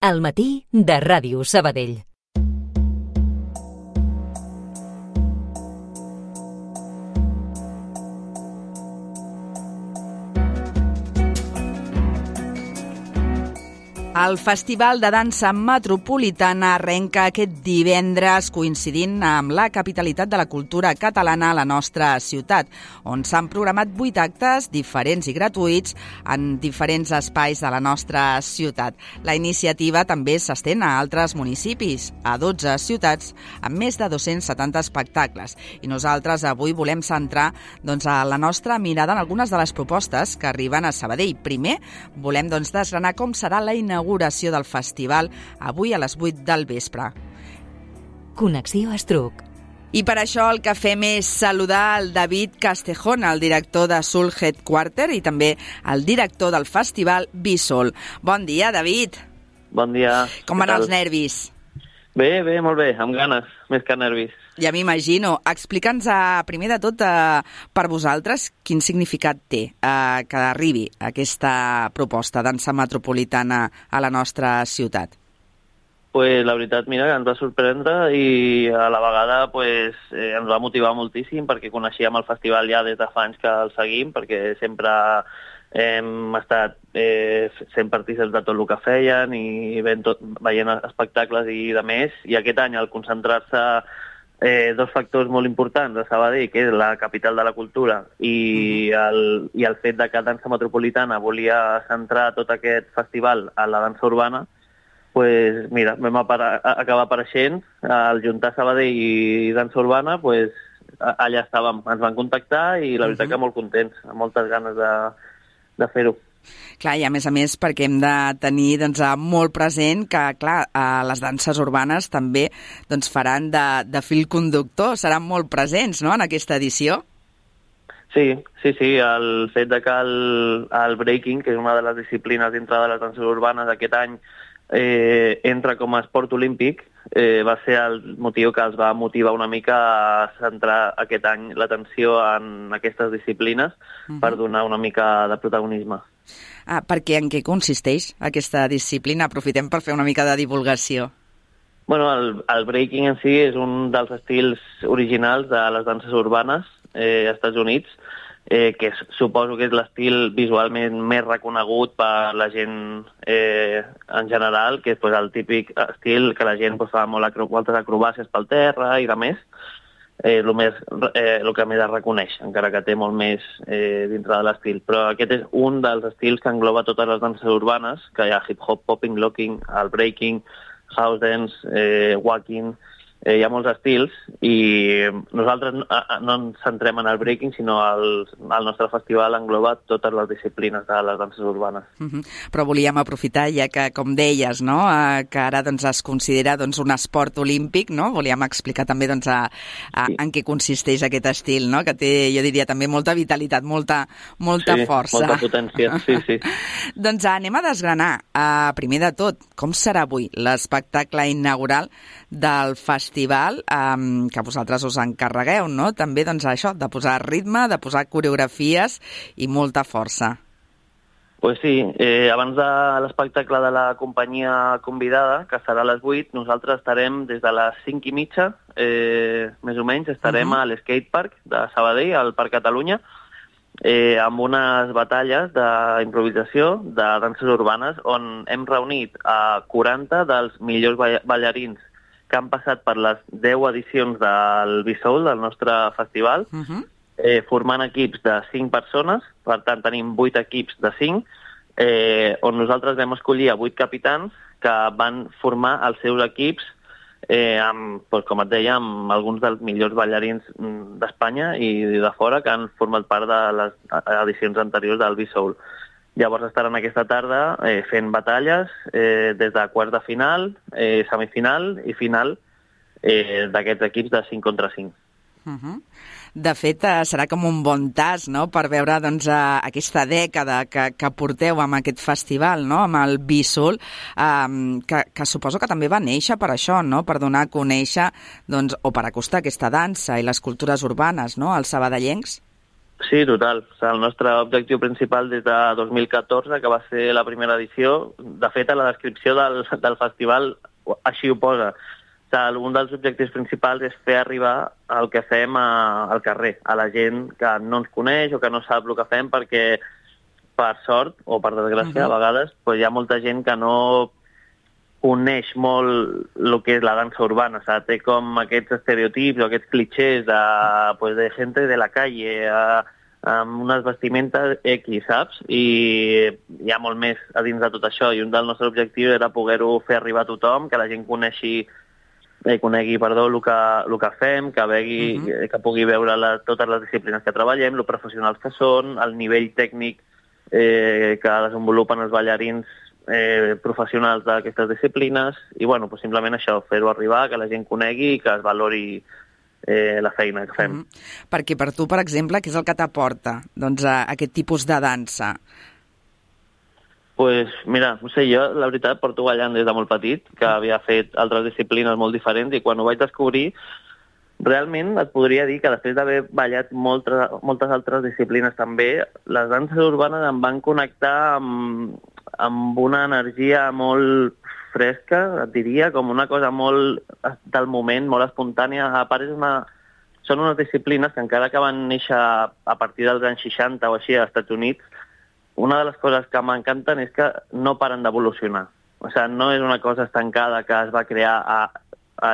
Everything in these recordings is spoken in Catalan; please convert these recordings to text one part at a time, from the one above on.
al matí de Ràdio Sabadell. El Festival de Dansa Metropolitana arrenca aquest divendres coincidint amb la capitalitat de la cultura catalana a la nostra ciutat, on s'han programat vuit actes diferents i gratuïts en diferents espais de la nostra ciutat. La iniciativa també s'estén a altres municipis, a 12 ciutats, amb més de 270 espectacles. I nosaltres avui volem centrar doncs, a la nostra mirada en algunes de les propostes que arriben a Sabadell. Primer, volem doncs, desgranar com serà la inauguració inauguració del festival avui a les 8 del vespre. Connexió Estruc. I per això el que fem és saludar el David Castejón, el director de Soul Headquarter i també el director del festival Bisol. Bon dia, David. Bon dia. Com van els nervis? Bé, bé, molt bé, amb ganes, més que nervis. Ja m'imagino. Explica'ns, uh, primer de tot, uh, per vosaltres, quin significat té uh, que arribi aquesta proposta dansa metropolitana a la nostra ciutat. Pues la veritat, mira, ens va sorprendre i a la vegada pues, eh, ens va motivar moltíssim perquè coneixíem el festival ja des de fa anys que el seguim, perquè sempre hem estat eh, sent partíceps de tot el que feien i tot, veient espectacles i de més, i aquest any al concentrar-se eh, dos factors molt importants de Sabadell, que és la capital de la cultura i, el, i el fet de que Dansa Metropolitana volia centrar tot aquest festival a la dansa urbana, pues, mira, vam apara, acabar apareixent, al juntar Sabadell i dansa urbana, pues, allà estàvem, ens van contactar i la veritat uh -huh. que molt contents, amb moltes ganes de, de fer-ho. Clar, i a més a més perquè hem de tenir doncs, molt present que, clar, a les danses urbanes també doncs, faran de, de fil conductor, seran molt presents no?, en aquesta edició. Sí, sí, sí, el fet de que el, el breaking, que és una de les disciplines dintre de les danses urbanes aquest any, eh, entra com a esport olímpic, eh, va ser el motiu que els va motivar una mica a centrar aquest any l'atenció en aquestes disciplines uh -huh. per donar una mica de protagonisme. Ah, perquè en què consisteix aquesta disciplina? Aprofitem per fer una mica de divulgació. Bueno, el, el breaking en si és un dels estils originals de les danses urbanes eh, als Estats Units, eh, que és, suposo que és l'estil visualment més reconegut per la gent eh, en general, que és pues, el típic estil que la gent pues, fa molt acro moltes acrobàcies pel terra i de més, eh, el, més, eh, el que més es reconeix, encara que té molt més eh, dintre de l'estil. Però aquest és un dels estils que engloba totes les danses urbanes, que hi ha hip-hop, popping, locking, el breaking, house dance, eh, walking, eh, hi ha molts estils i nosaltres no, no ens centrem en el breaking, sinó el, el nostre festival engloba totes les disciplines de les danses urbanes. Uh -huh. Però volíem aprofitar, ja que, com deies, no, eh, que ara doncs, es considera doncs, un esport olímpic, no? volíem explicar també doncs, a, a, sí. en què consisteix aquest estil, no? que té, jo diria, també molta vitalitat, molta, molta sí, força. molta potència, sí, sí. doncs anem a desgranar, uh, primer de tot, com serà avui l'espectacle inaugural del festival um, que vosaltres us encarregueu, no? També, doncs, això, de posar ritme, de posar coreografies i molta força. Pues sí, eh, abans de l'espectacle de la companyia convidada, que serà a les 8, nosaltres estarem des de les 5 i mitja, eh, més o menys, estarem uh -huh. a l'Skatepark de Sabadell, al Parc Catalunya, eh, amb unes batalles d'improvisació de danses urbanes on hem reunit a 40 dels millors ballarins que han passat per les 10 edicions del Bisol, del nostre festival, uh -huh. eh, formant equips de 5 persones, per tant tenim 8 equips de 5, eh, on nosaltres vam escollir a 8 capitans que van formar els seus equips eh, amb, doncs, com et deia, amb alguns dels millors ballarins mm, d'Espanya i de fora que han format part de les edicions anteriors del B-Soul. Llavors estaran aquesta tarda eh, fent batalles eh, des de quarts de final, eh, semifinal i final eh, d'aquests equips de 5 contra 5. Uh -huh. De fet, eh, serà com un bon tas no? per veure doncs, eh, aquesta dècada que, que porteu amb aquest festival, no? amb el Bisol, eh, que, que suposo que també va néixer per això, no? per donar a conèixer doncs, o per acostar aquesta dansa i les cultures urbanes no? als sabadellencs. Sí, total. O sigui, el nostre objectiu principal des de 2014, que va ser la primera edició, de fet, a la descripció del, del festival així ho posa. O sigui, un dels objectius principals és fer arribar el que fem a, al carrer, a la gent que no ens coneix o que no sap el que fem, perquè per sort o per desgràcia, uh -huh. a vegades, pues, hi ha molta gent que no coneix molt el que és la dansa urbana, o sigui, té com aquests estereotips o aquests clichés de, pues, de gent de la calle, a, amb unes vestimentes X, saps? I hi ha molt més a dins de tot això, i un dels nostres objectius era poder-ho fer arribar a tothom, que la gent coneixi eh, conegui perdó, el que, el que fem, que, vegui, uh -huh. que pugui veure la, totes les disciplines que treballem, el professionals que són, el nivell tècnic eh, que desenvolupen els ballarins eh, professionals d'aquestes disciplines i bueno, pues simplement això, fer-ho arribar, que la gent conegui i que es valori eh, la feina que fem. Mm -hmm. Perquè per tu, per exemple, què és el que t'aporta doncs, a aquest tipus de dansa? pues, mira, no sé, jo la veritat porto ballant des de molt petit, que havia fet altres disciplines molt diferents i quan ho vaig descobrir realment et podria dir que després d'haver ballat moltes, moltes altres disciplines també, les danses urbanes em van connectar amb, amb una energia molt fresca, et diria, com una cosa molt del moment, molt espontània. A part, és una, són unes disciplines que encara que van néixer a partir dels anys 60 o així als Estats Units, una de les coses que m'encanten és que no paren d'evolucionar. O sigui, no és una cosa estancada que es va crear a, a,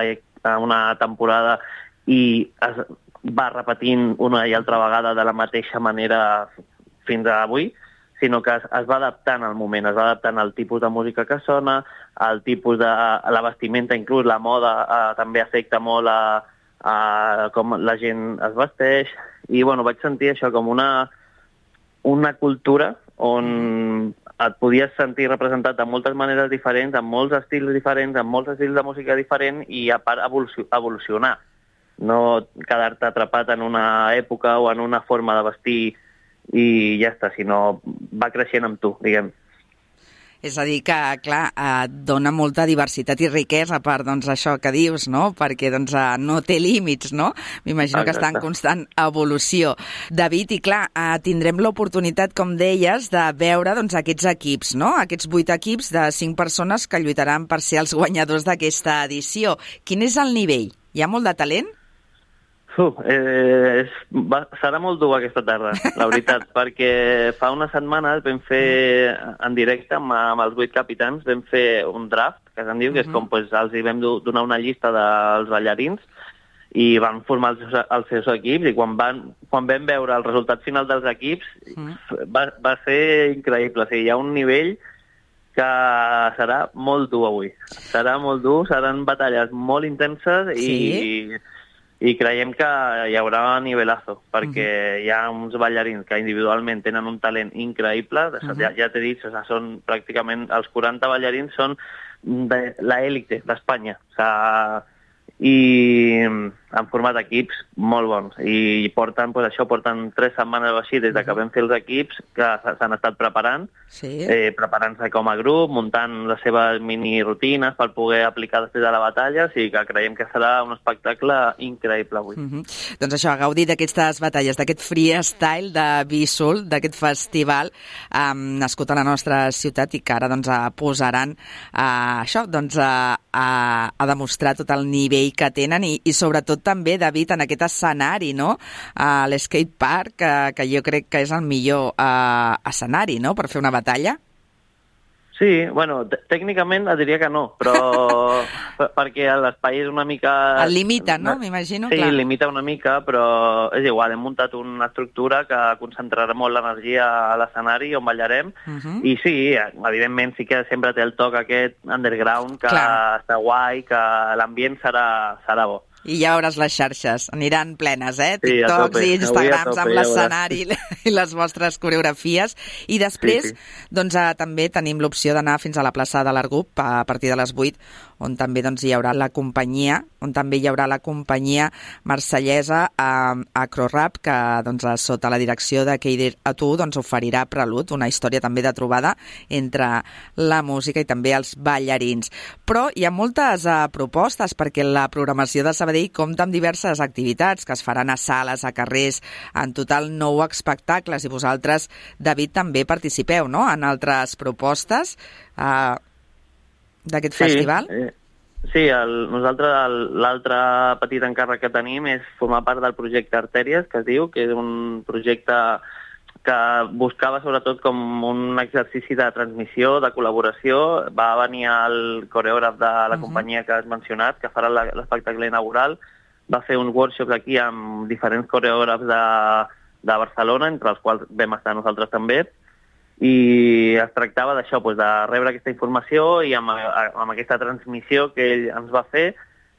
a una temporada i es va repetint una i altra vegada de la mateixa manera fins a avui, sinó que es, es va adaptant al moment, es va adaptant al tipus de música que sona, al tipus de... A la vestimenta, inclús la moda eh, també afecta molt a, a com la gent es vesteix, i bueno, vaig sentir això com una, una cultura on et podies sentir representat de moltes maneres diferents, amb molts estils diferents, amb molts estils de música diferent i a part evolucionar. No quedar-te atrapat en una època o en una forma de vestir i ja està, sinó va creixent amb tu, diguem. És a dir, que, clar, et dona molta diversitat i riquesa per doncs, això que dius, no? Perquè doncs, eh, no té límits, no? M'imagino que està en constant evolució. David, i clar, eh, tindrem l'oportunitat, com deies, de veure doncs, aquests equips, no? Aquests vuit equips de cinc persones que lluitaran per ser els guanyadors d'aquesta edició. Quin és el nivell? Hi ha molt de talent? Uh, eh, és, va, serà molt dur aquesta tarda, la veritat, perquè fa unes setmanes vam fer en directe amb, amb els vuit capitans, vam fer un draft, que se'n diu, que és com pues, els hi vam donar una llista dels ballarins i van formar els, els seus equips i quan, van, quan vam veure el resultat final dels equips mm. va, va ser increïble. O sigui, hi ha un nivell que serà molt dur avui. Serà molt dur, seran batalles molt intenses sí? i i creiem que hi haurà nivelazo, perquè uh -huh. hi ha uns ballarins que individualment tenen un talent increïble, uh -huh. ja, ja t'he dit, o sigui, són pràcticament, els 40 ballarins són de l'élite d'Espanya, o sigui, i han format equips molt bons i porten, pues això, porten tres setmanes o així des de que vam fer els equips que s'han estat preparant, sí. eh, preparant-se com a grup, muntant les seves mini rutines per poder aplicar després de la batalla, o sigui que creiem que serà un espectacle increïble avui. Mm -hmm. Doncs això, gaudir d'aquestes batalles, d'aquest freestyle de Bisol, d'aquest festival eh, nascut a la nostra ciutat i que ara doncs, posaran eh, això, doncs, a, a, a demostrar tot el nivell que tenen i, i sobretot també, David, en aquest escenari, no? A l'Skate Park, que, que jo crec que és el millor uh, escenari, no?, per fer una batalla. Sí, bueno, tècnicament et diria que no, però perquè l'espai és una mica... El limita, no? M'imagino, sí, clar. Sí, limita una mica, però és igual, hem muntat una estructura que concentrarà molt l'energia a l'escenari on ballarem, uh mhm. -huh. i sí, evidentment sí que sempre té el toc aquest underground, que clar. està guai, que l'ambient serà, serà bo. I ja veuràs les xarxes, aniran plenes, eh? Sí, TikToks tope, i Instagrams tope, amb l'escenari ja i les vostres coreografies. I després, sí, sí. doncs, eh, també tenim l'opció d'anar fins a la plaça de l'Argup a partir de les 8, on també doncs, hi haurà la companyia, on també hi haurà la companyia marsellesa eh, Acrorap, que doncs, sota la direcció de Keidir Atu doncs, oferirà Prelut, una història també de trobada entre la música i també els ballarins. Però hi ha moltes uh, propostes, perquè la programació de Sabadell compta amb diverses activitats que es faran a sales, a carrers, en total nou espectacles i vosaltres, David, també participeu no? en altres propostes eh, d'aquest sí, festival. Eh, sí, el, nosaltres l'altre petit encàrrec que tenim és formar part del projecte Artèries, que es diu, que és un projecte que buscava sobretot com un exercici de transmissió, de col·laboració. Va venir el coreògraf de la uh -huh. companyia que has mencionat, que farà l'espectacle inaugural, va fer un workshop aquí amb diferents coreògrafs de, de Barcelona, entre els quals vam estar nosaltres també, i es tractava d'això, doncs, de rebre aquesta informació i amb, amb aquesta transmissió que ell ens va fer,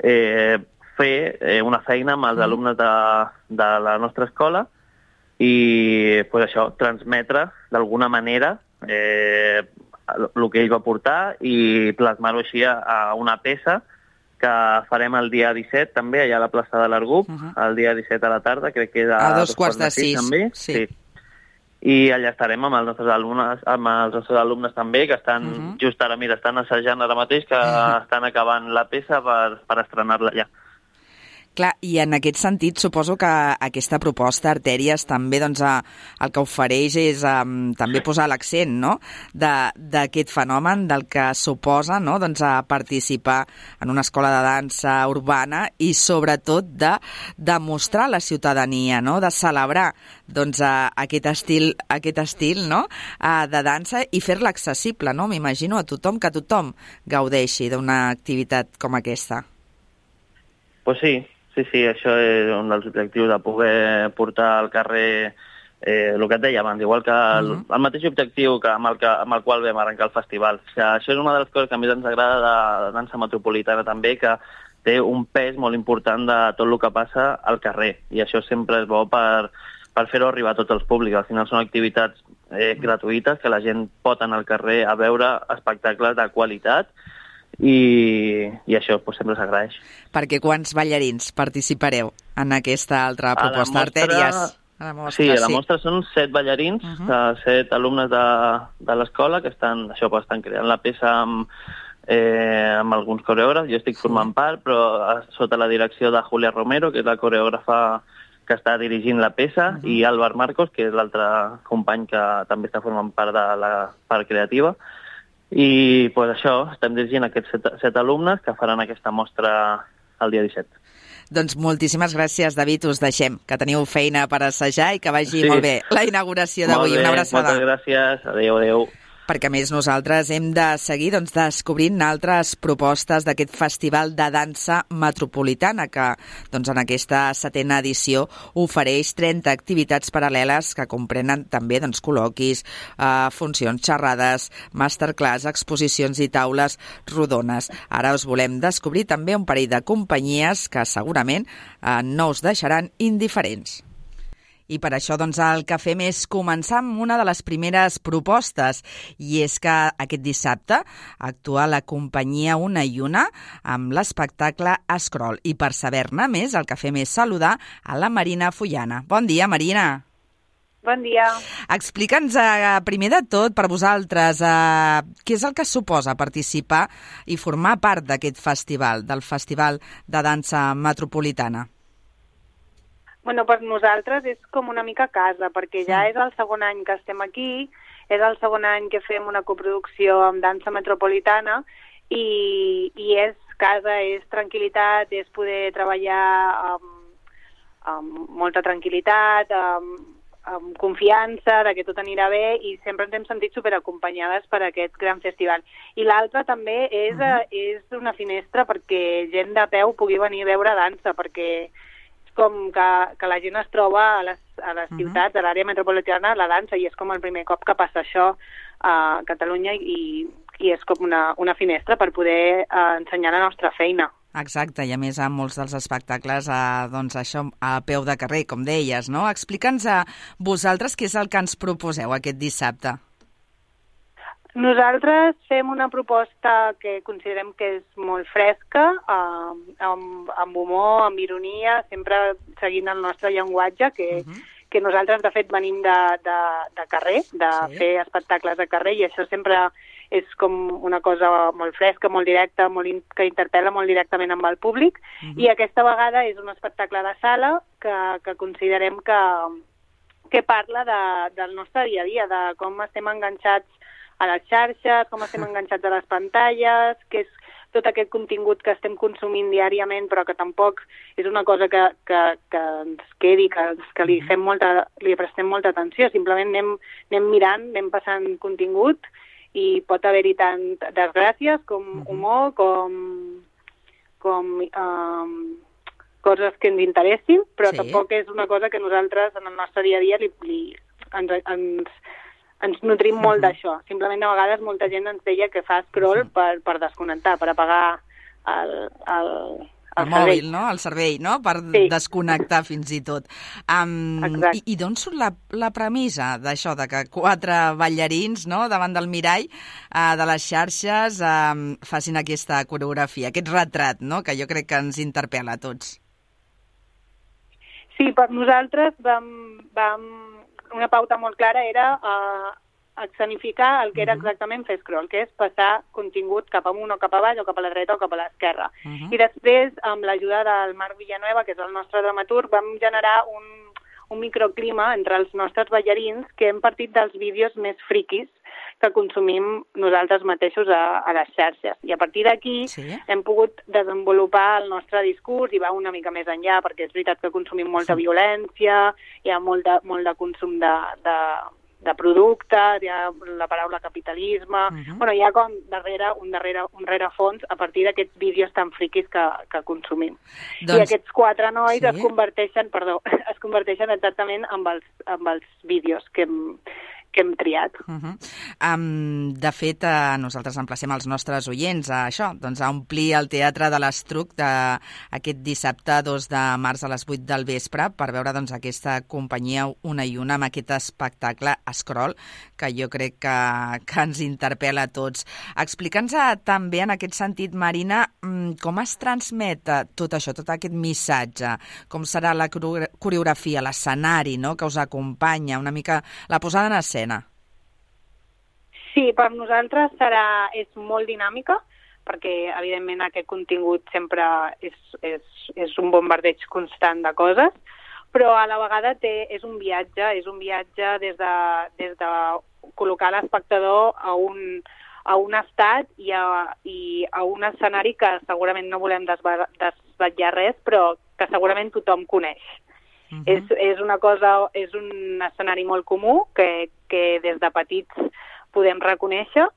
eh, fer eh, una feina amb els alumnes de, de la nostra escola i pues això, transmetre d'alguna manera eh, el que ell va portar i plasmar-ho així a, a una peça que farem el dia 17 també, allà a la plaça de l'Argup, uh -huh. el dia 17 a la tarda, crec que és a, a dos, dos quarts de sis. També. Sí. sí. I allà estarem amb els nostres alumnes, amb els nostres alumnes també, que estan uh -huh. just ara, mira, estan assajant ara mateix, que uh -huh. estan acabant la peça per, per estrenar-la allà. Clar, i en aquest sentit suposo que aquesta proposta Artèries també doncs, a, el que ofereix és um, també posar l'accent no? d'aquest fenomen del que suposa no? doncs, a participar en una escola de dansa urbana i sobretot de demostrar a la ciutadania, no? de celebrar doncs, a, aquest estil, aquest estil no? a, de dansa i fer-la accessible, no? m'imagino, a tothom, que tothom gaudeixi d'una activitat com aquesta. Pues sí, Sí, sí, això és un dels objectius de poder portar al carrer eh, el que et deia abans, igual que el, uh -huh. el mateix objectiu que amb, el que, amb el qual vam arrencar el festival. O sigui, això és una de les coses que més ens agrada de, de dansa metropolitana també, que té un pes molt important de tot el que passa al carrer, i això sempre és bo per, per fer-ho arribar a tots els públics. Al final són activitats eh, gratuïtes que la gent pot anar al carrer a veure espectacles de qualitat i, i això pues, sempre s'agraeix. Perquè quants ballarins participareu en aquesta altra proposta? A mostra... A la mostra, sí, a la mostra són set ballarins, uh -huh. set alumnes de, de l'escola que estan, això, pues, estan creant la peça amb, eh, amb alguns coreògrafs. Jo estic formant sí. part, però sota la direcció de Julia Romero, que és la coreògrafa que està dirigint la peça, uh -huh. i Álvar Marcos, que és l'altre company que també està formant part de la part creativa. I pues, això, estem dirigint aquests set, set alumnes que faran aquesta mostra el dia 17. Doncs moltíssimes gràcies, David. Us deixem, que teniu feina per assajar i que vagi sí. molt bé la inauguració d'avui. Una abraçada. Moltes gràcies. Adéu, adéu perquè més nosaltres hem de seguir doncs, descobrint altres propostes d'aquest Festival de Dansa Metropolitana que doncs, en aquesta setena edició ofereix 30 activitats paral·leles que comprenen també doncs, col·loquis, eh, funcions, xerrades, masterclass, exposicions i taules rodones. Ara us volem descobrir també un parell de companyies que segurament eh, no us deixaran indiferents. I per això doncs, el que fem és començar amb una de les primeres propostes, i és que aquest dissabte actua la companyia Una i Una amb l'espectacle Scroll. I per saber-ne més, el que fem és saludar a la Marina Fullana. Bon dia, Marina. Bon dia. Explica'ns, eh, primer de tot, per vosaltres, eh, què és el que suposa participar i formar part d'aquest festival, del Festival de Dansa Metropolitana? Bueno, per nosaltres és com una mica casa, perquè ja és el segon any que estem aquí, és el segon any que fem una coproducció amb dansa metropolitana i, i és casa, és tranquil·litat, és poder treballar amb, amb molta tranquil·litat, amb, amb confiança de que tot anirà bé i sempre ens hem sentit superacompanyades per aquest gran festival. I l'altre també és, uh -huh. és una finestra perquè gent de peu pugui venir a veure dansa, perquè com que, que la gent es troba a les, a les uh -huh. ciutats, a l'àrea metropolitana, la dansa, i és com el primer cop que passa això a Catalunya i, i és com una, una finestra per poder uh, ensenyar la nostra feina. Exacte, i a més amb molts dels espectacles a, doncs això, a peu de carrer, com deies, no? Explica'ns a vosaltres què és el que ens proposeu aquest dissabte. Nosaltres fem una proposta que considerem que és molt fresca, eh, amb, amb humor, amb ironia, sempre seguint el nostre llenguatge, que, uh -huh. que nosaltres, de fet, venim de, de, de carrer, de sí. fer espectacles de carrer, i això sempre és com una cosa molt fresca, molt directa, molt in que interpel·la molt directament amb el públic, uh -huh. i aquesta vegada és un espectacle de sala que, que considerem que, que parla de, del nostre dia a dia, de com estem enganxats a les xarxes, com estem enganxats a les pantalles, que és tot aquest contingut que estem consumint diàriament, però que tampoc és una cosa que, que, que ens quedi, que, que li, fem molta, li prestem molta atenció. Simplement anem, anem mirant, anem passant contingut i pot haver-hi tant desgràcies com humor, com, com um, coses que ens interessin, però Sí. sí. tampoc és una cosa que nosaltres en el nostre dia a dia li, li, ens, ens, ens nutrim molt d'això. Simplement a vegades molta gent ens deia que fa scroll per, per desconnectar, per apagar el, el, El, el mòbil, no? El servei, no? Per Sí. desconnectar fins i tot. Um, Exacte. I, i d'on surt la, la premissa d'això, de que quatre ballarins no, davant del mirall uh, de les xarxes um, facin aquesta coreografia, aquest retrat, no?, que jo crec que ens interpel·la a tots. Sí, per nosaltres vam, vam, una pauta molt clara era uh, escenificar el que era exactament fer scroll, que és passar contingut cap amunt o cap avall o cap a la dreta o cap a l'esquerra. Uh -huh. I després, amb l'ajuda del Marc Villanueva, que és el nostre dramaturg, vam generar un, un microclima entre els nostres ballarins que hem partit dels vídeos més friquis que consumim nosaltres mateixos a, a les xarxes. I a partir d'aquí Sí. hem pogut desenvolupar el nostre discurs i va una mica més enllà, perquè és veritat que consumim molta violència, hi ha molt de, molt de consum de, de, de productes, hi ha la paraula capitalisme... Mhm. bueno, hi ha com darrere, un darrere, un rerefons a partir d'aquests vídeos tan friquis que, que consumim. Doncs- I aquests quatre nois Sí. es converteixen, perdó, es converteixen exactament amb els, amb els vídeos que hem, que hem triat. Uh -huh. um, de fet, uh, nosaltres emplacem els nostres oients a això, doncs a omplir el Teatre de l'Estruc de, aquest dissabte 2 de març a les 8 del vespre per veure doncs, aquesta companyia una i una amb aquest espectacle Scroll, que jo crec que, que ens interpel·la a tots. Explica'ns eh, també en aquest sentit, Marina, mm, com es transmet eh, tot això, tot aquest missatge, com serà la coreo- coreografia, l'escenari no?, que us acompanya, una mica la posada en escena. Sí, per nosaltres serà, és molt dinàmica, perquè evidentment aquest contingut sempre és, és, és un bombardeig constant de coses, però a la vegada té, és un viatge, és un viatge des de, des de col·locar l'espectador a un, a un estat i a, i a un escenari que segurament no volem desvetllar res, però que segurament tothom coneix. Uh -huh. És, és una cosa, és un escenari molt comú que, que des de petits podem reconèixer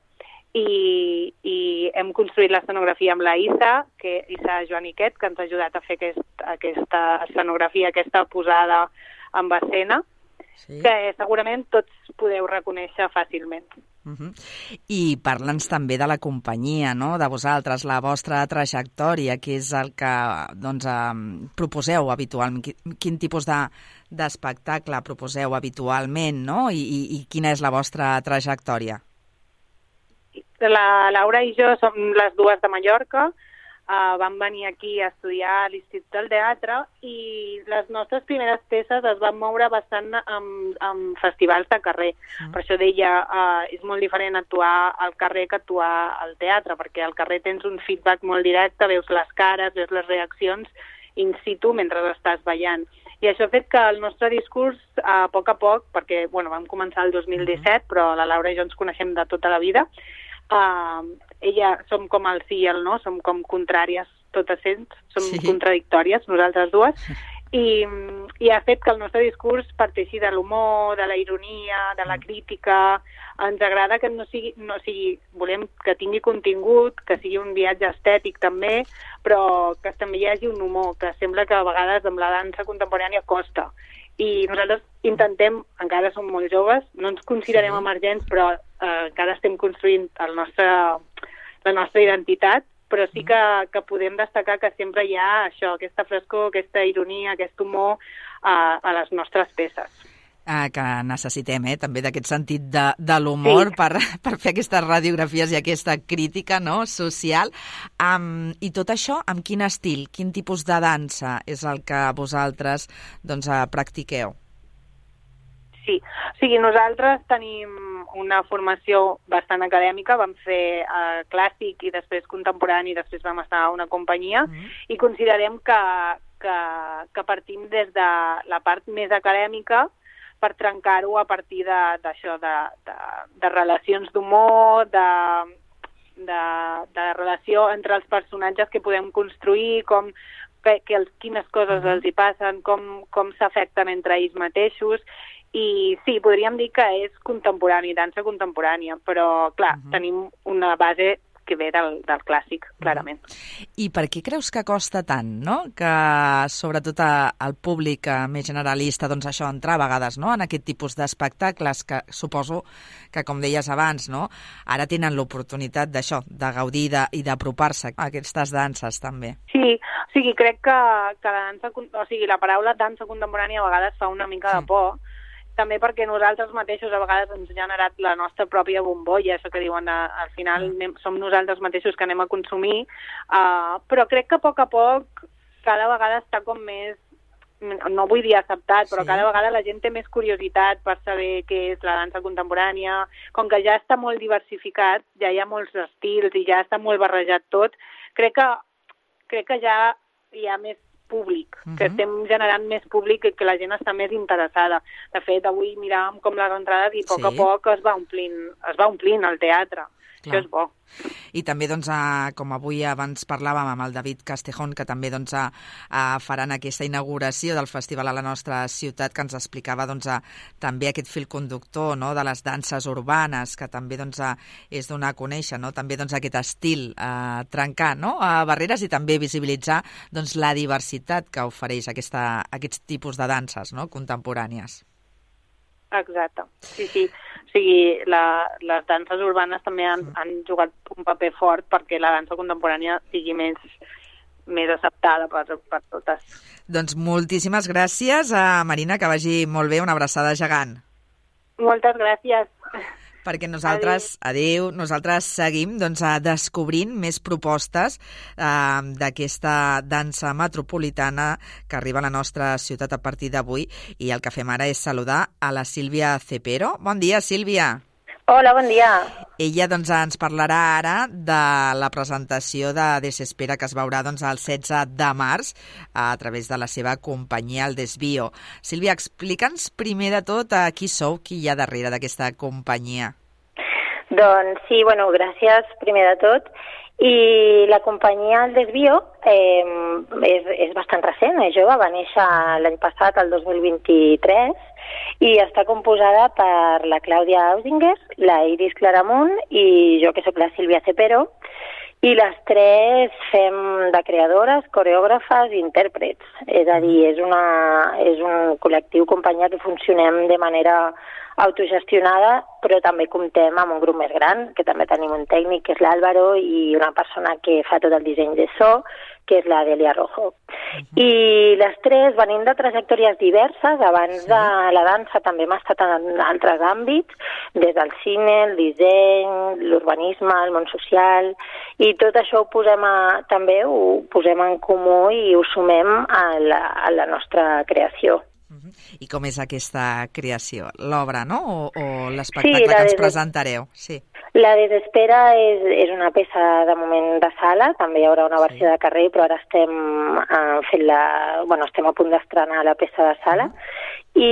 i, i hem construït l'escenografia amb la Isa, que Isa Joaniquet, que ens ha ajudat a fer aquest, aquesta escenografia, aquesta posada amb escena, Sí. que segurament tots podeu reconèixer fàcilment. Uh -huh. I parla'ns també de la companyia, no?, de vosaltres, la vostra trajectòria, que és el que doncs, eh, proposeu habitualment, Qui- quin tipus de d'espectacle proposeu habitualment, no?, I, i, i quina és la vostra trajectòria. La Laura i jo som les dues de Mallorca, uh, vam venir aquí a estudiar a l'Institut del Teatre i les nostres primeres peces es van moure bastant amb, amb festivals de carrer. Mm. Per això deia, uh, és molt diferent actuar al carrer que actuar al teatre, perquè al carrer tens un feedback molt directe, veus les cares, veus les reaccions in situ mentre estàs ballant. I això ha fet que el nostre discurs, a poc a poc, perquè bueno, vam començar el 2017, però la Laura i jo ens coneixem de tota la vida, uh, ella som com el sí i el no, som com contràries totes ells, som Sí. contradictòries, nosaltres dues, i, i ha fet que el nostre discurs parteixi de l'humor, de la ironia, de la crítica. Ens agrada que no sigui, no sigui, volem que tingui contingut, que sigui un viatge estètic també, però que també hi hagi un humor, que sembla que a vegades amb la dansa contemporània costa. I nosaltres intentem, encara som molt joves, no ens considerem emergents, però eh, encara estem construint el nostre, la nostra identitat, però sí que, que podem destacar que sempre hi ha això, aquesta frescor, aquesta ironia, aquest humor a, a les nostres peces. eh, que necessitem, eh, també d'aquest sentit de, de l'humor Sí. per, per fer aquestes radiografies i aquesta crítica no, social. Um, I tot això, amb quin estil, quin tipus de dansa és el que vosaltres doncs, eh, practiqueu? Sí, o sigui, nosaltres tenim una formació bastant acadèmica, vam fer uh, clàssic i després contemporani i després vam estar a una companyia mm -hmm. i considerem que, que, que partim des de la part més acadèmica per trencar-ho a partir d'això, de, de, de, de relacions d'humor, de, de, de relació entre els personatges que podem construir, com que, que els, quines coses els hi passen, com, com s'afecten entre ells mateixos, i sí, podríem dir que és contemporani, dansa contemporània, però clar, uh -huh. tenim una base que ve del, del clàssic, clarament. Uh -huh. I per què creus que costa tant, no? Que sobretot al públic eh, més generalista, doncs això, entrar a vegades no? en aquest tipus d'espectacles que suposo que, com deies abans, no? ara tenen l'oportunitat d'això, de gaudir de, i d'apropar-se a aquestes danses també. Sí, o sigui, crec que, que la dansa, o sigui, la paraula dansa contemporània a vegades fa una mica de por, sí també perquè nosaltres mateixos a vegades ens ha generat la nostra pròpia bombolla, això que diuen, a, al final mm. anem, som nosaltres mateixos que anem a consumir, uh, però crec que a poc a poc cada vegada està com més no vull dir acceptat, però sí. cada vegada la gent té més curiositat per saber què és la dansa contemporània, com que ja està molt diversificat, ja hi ha molts estils i ja està molt barrejat tot, crec que, crec que ja hi ha més públic, uh -huh. que mhm. estem generant més públic i que la gent està més interessada. De fet, avui miràvem com les entrades i a poc sí. a poc es va omplint, es va omplint el teatre. Clar. Això és bo. I també, doncs, a, com avui abans parlàvem amb el David Castejón, que també doncs, a, a faran aquesta inauguració del festival a la nostra ciutat, que ens explicava doncs, a, també aquest fil conductor no?, de les danses urbanes, que també doncs, a, és donar a conèixer no? també doncs, aquest estil, a trencar no? a barreres i també visibilitzar doncs, la diversitat que ofereix aquesta, aquests tipus de danses no? contemporànies. Exacte, sí, sí. O sigui, la, les danses urbanes també han, han jugat un paper fort perquè la dansa contemporània sigui més, més acceptada per, per totes. Doncs moltíssimes gràcies a Marina, que vagi molt bé, una abraçada gegant. Moltes gràcies perquè nosaltres, adeu, adeu nosaltres seguim doncs, descobrint més propostes eh, d'aquesta dansa metropolitana que arriba a la nostra ciutat a partir d'avui i el que fem ara és saludar a la Sílvia Cepero. Bon dia, Sílvia. Hola, bon dia. Ella doncs, ens parlarà ara de la presentació de Desespera que es veurà doncs, el 16 de març a través de la seva companyia, el Desvio. Sílvia, explica'ns primer de tot a qui sou, qui hi ha darrere d'aquesta companyia. Doncs sí, bueno, gràcies primer de tot. I la companyia El Desvio eh, és, és bastant recent, és jove, va néixer l'any passat, el 2023, i està composada per la Clàudia Ausinger, la Iris Claramunt i jo que sóc la Sílvia Cepero, i les tres fem de creadores, coreògrafes i intèrprets. És a dir, és, una, és un col·lectiu companyia que funcionem de manera autogestionada, però també comptem amb un grup més gran, que també tenim un tècnic, que és l'Àlvaro, i una persona que fa tot el disseny de so, que és la Delia Rojo. Uh -huh. I les tres venim de trajectòries diverses. Abans sí. de la dansa també hem estat en altres àmbits, des del cine, el disseny, l'urbanisme, el món social, i tot això ho posem a, també ho posem en comú i ho sumem a la, a la nostra creació. I com és aquesta creació? L'obra, no? O, o l'espectacle sí, que ens presentareu? Sí. La Desespera és, és una peça de moment de sala, també hi haurà una versió sí. de carrer, però ara estem uh, fent la... Bueno, estem a punt d'estrenar la peça de sala. Uh -huh. I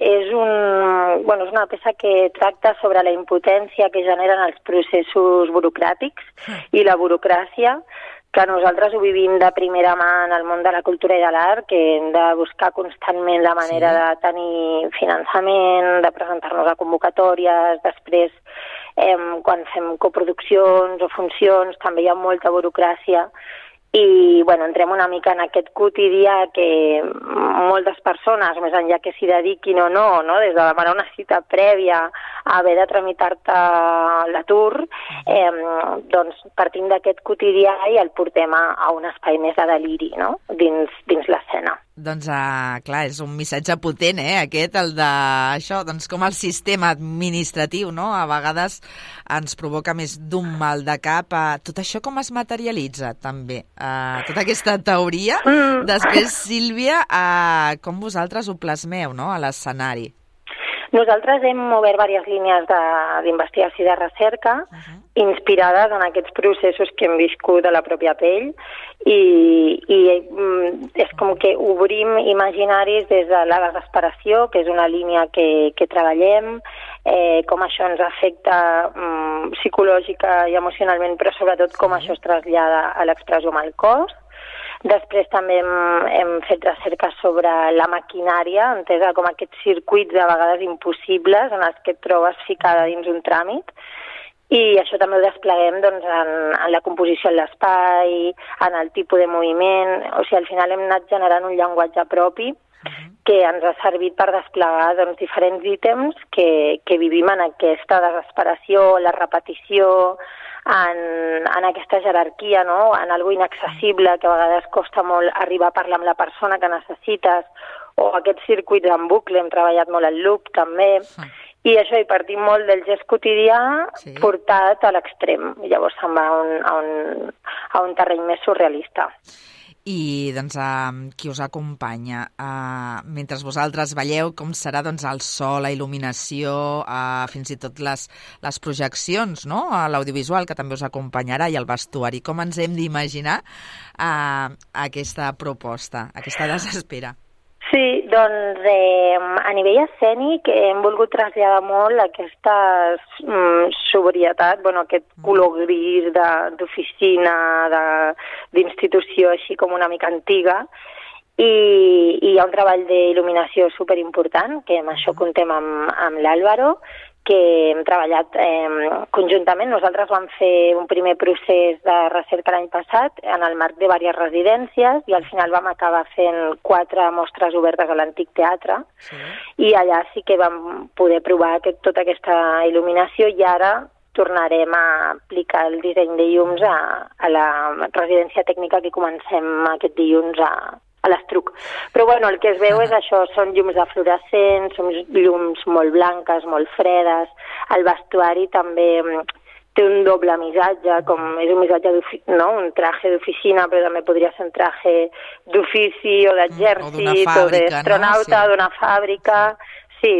és, un, bueno, és una peça que tracta sobre la impotència que generen els processos burocràtics i la burocràcia que nosaltres ho vivim de primera mà en el món de la cultura i de l'art, que hem de buscar constantment la manera sí. de tenir finançament, de presentar-nos a convocatòries, després eh, quan fem coproduccions o funcions també hi ha molta burocràcia i bueno, entrem una mica en aquest quotidià que moltes persones, més enllà que s'hi dediquin o no, no, des de demanar una cita prèvia a haver de tramitar-te l'atur, eh, doncs partim d'aquest quotidià i el portem a, a un espai més de deliri no? dins, dins l'escena. Doncs, uh, clar, és un missatge potent, eh, aquest, el de això, doncs com el sistema administratiu, no?, a vegades ens provoca més d'un mal de cap. Uh, tot això com es materialitza, també? Uh, tota aquesta teoria. Mm. Després, Sílvia, uh, com vosaltres ho plasmeu, no?, a l'escenari? Nosaltres hem obert diverses línies d'investigació i de recerca uh -huh. inspirades en aquests processos que hem viscut a la pròpia pell i, i mm, és com que obrim imaginaris des de la desesperació, que és una línia que, que treballem, eh, com això ens afecta mm, psicològica i emocionalment, però sobretot com sí. això es trasllada a l'expressió amb el cos, Després també hem, hem fet recerca sobre la maquinària, entesa com aquests circuits de vegades impossibles en els que et trobes ficada dins un tràmit, i això també ho despleguem doncs, en, en la composició en l'espai, en el tipus de moviment, o sigui, al final hem anat generant un llenguatge propi que ens ha servit per desplegar doncs, diferents ítems que, que vivim en aquesta desesperació, la repetició, en, en aquesta jerarquia, no? en algo inaccessible, que a vegades costa molt arribar a parlar amb la persona que necessites, o aquests circuits en bucle, hem treballat molt el loop també, sí. i això hi partim molt del gest quotidià sí. portat a l'extrem, llavors se'n va a un, a, un, a un terreny més surrealista i doncs, uh, qui us acompanya. Uh, mentre vosaltres veieu com serà doncs, el so, la il·luminació, uh, fins i tot les, les projeccions, no? l'audiovisual que també us acompanyarà i el vestuari. Com ens hem d'imaginar uh, aquesta proposta, aquesta desespera? Sí, doncs eh, a nivell escènic hem volgut traslladar molt aquesta mm, sobrietat, bueno, aquest mm. color gris d'oficina, d'institució així com una mica antiga, i, i hi ha un treball d'il·luminació superimportant, que amb això mm. contem amb, amb l'Àlvaro, que hem treballat eh, conjuntament. Nosaltres vam fer un primer procés de recerca l'any passat en el marc de diverses residències i al final vam acabar fent quatre mostres obertes a l'antic teatre sí. i allà sí que vam poder provar aquest, tota aquesta il·luminació i ara tornarem a aplicar el disseny de llums a, a la residència tècnica que comencem aquest dilluns a, a l'estruc. Però bueno, el que es veu és això, són llums de fluorescents, són llums molt blanques, molt fredes, el vestuari també mm, té un doble missatge, com és un missatge no? un traje d'oficina, però també podria ser un traje d'ofici o d'exèrcit o d'astronauta, no? sí. d'una fàbrica, sí,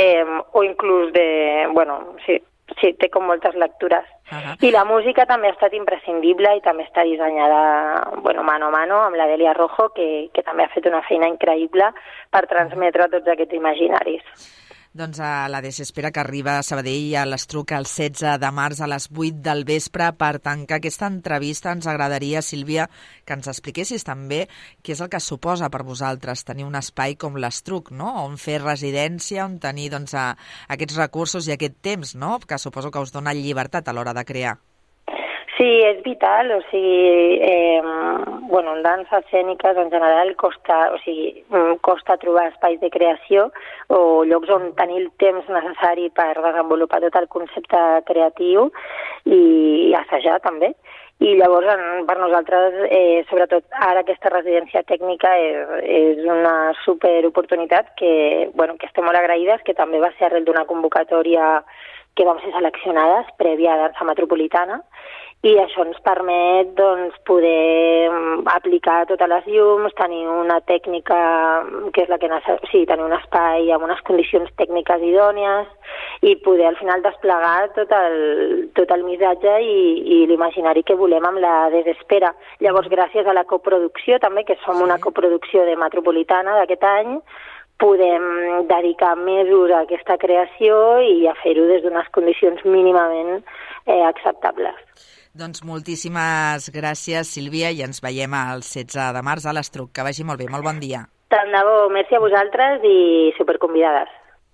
eh, o inclús de, bueno, sí, sí, té com moltes lectures. Uh -huh. I la música també ha estat imprescindible i també està dissenyada, bueno, mano a mano amb la Delia Rojo, que, que també ha fet una feina increïble per transmetre tots aquests imaginaris. Doncs a la desespera que arriba a Sabadell a l'Estruc el 16 de març a les 8 del vespre per tancar aquesta entrevista. Ens agradaria, Sílvia, que ens expliquessis també què és el que suposa per vosaltres tenir un espai com l'Estruc, no? on fer residència, on tenir doncs, a, aquests recursos i aquest temps, no? que suposo que us dona llibertat a l'hora de crear. Sí, és vital, o sigui, eh, bueno, en danses escèniques en general costa, o sigui, mm, costa trobar espais de creació o llocs on tenir el temps necessari per desenvolupar tot el concepte creatiu i assajar també. I llavors, en, per nosaltres, eh, sobretot ara aquesta residència tècnica és, és una superoportunitat que, bueno, que estem molt agraïdes, que també va ser arrel d'una convocatòria que vam ser seleccionades prèvia a dansa metropolitana i això ens permet doncs, poder mm, aplicar totes les llums, tenir una tècnica que és la que necessita, sí, tenir un espai amb unes condicions tècniques idònies i poder al final desplegar tot el, tot el missatge i, i l'imaginari que volem amb la desespera. Llavors, gràcies a la coproducció també, que som una coproducció de Metropolitana d'aquest any, podem dedicar mesos a aquesta creació i a fer-ho des d'unes condicions mínimament eh, acceptables. Doncs moltíssimes gràcies, Sílvia, i ens veiem el 16 de març a l'Estruc. Que vagi molt bé, molt bon dia. Tant de bo, merci a vosaltres i superconvidades.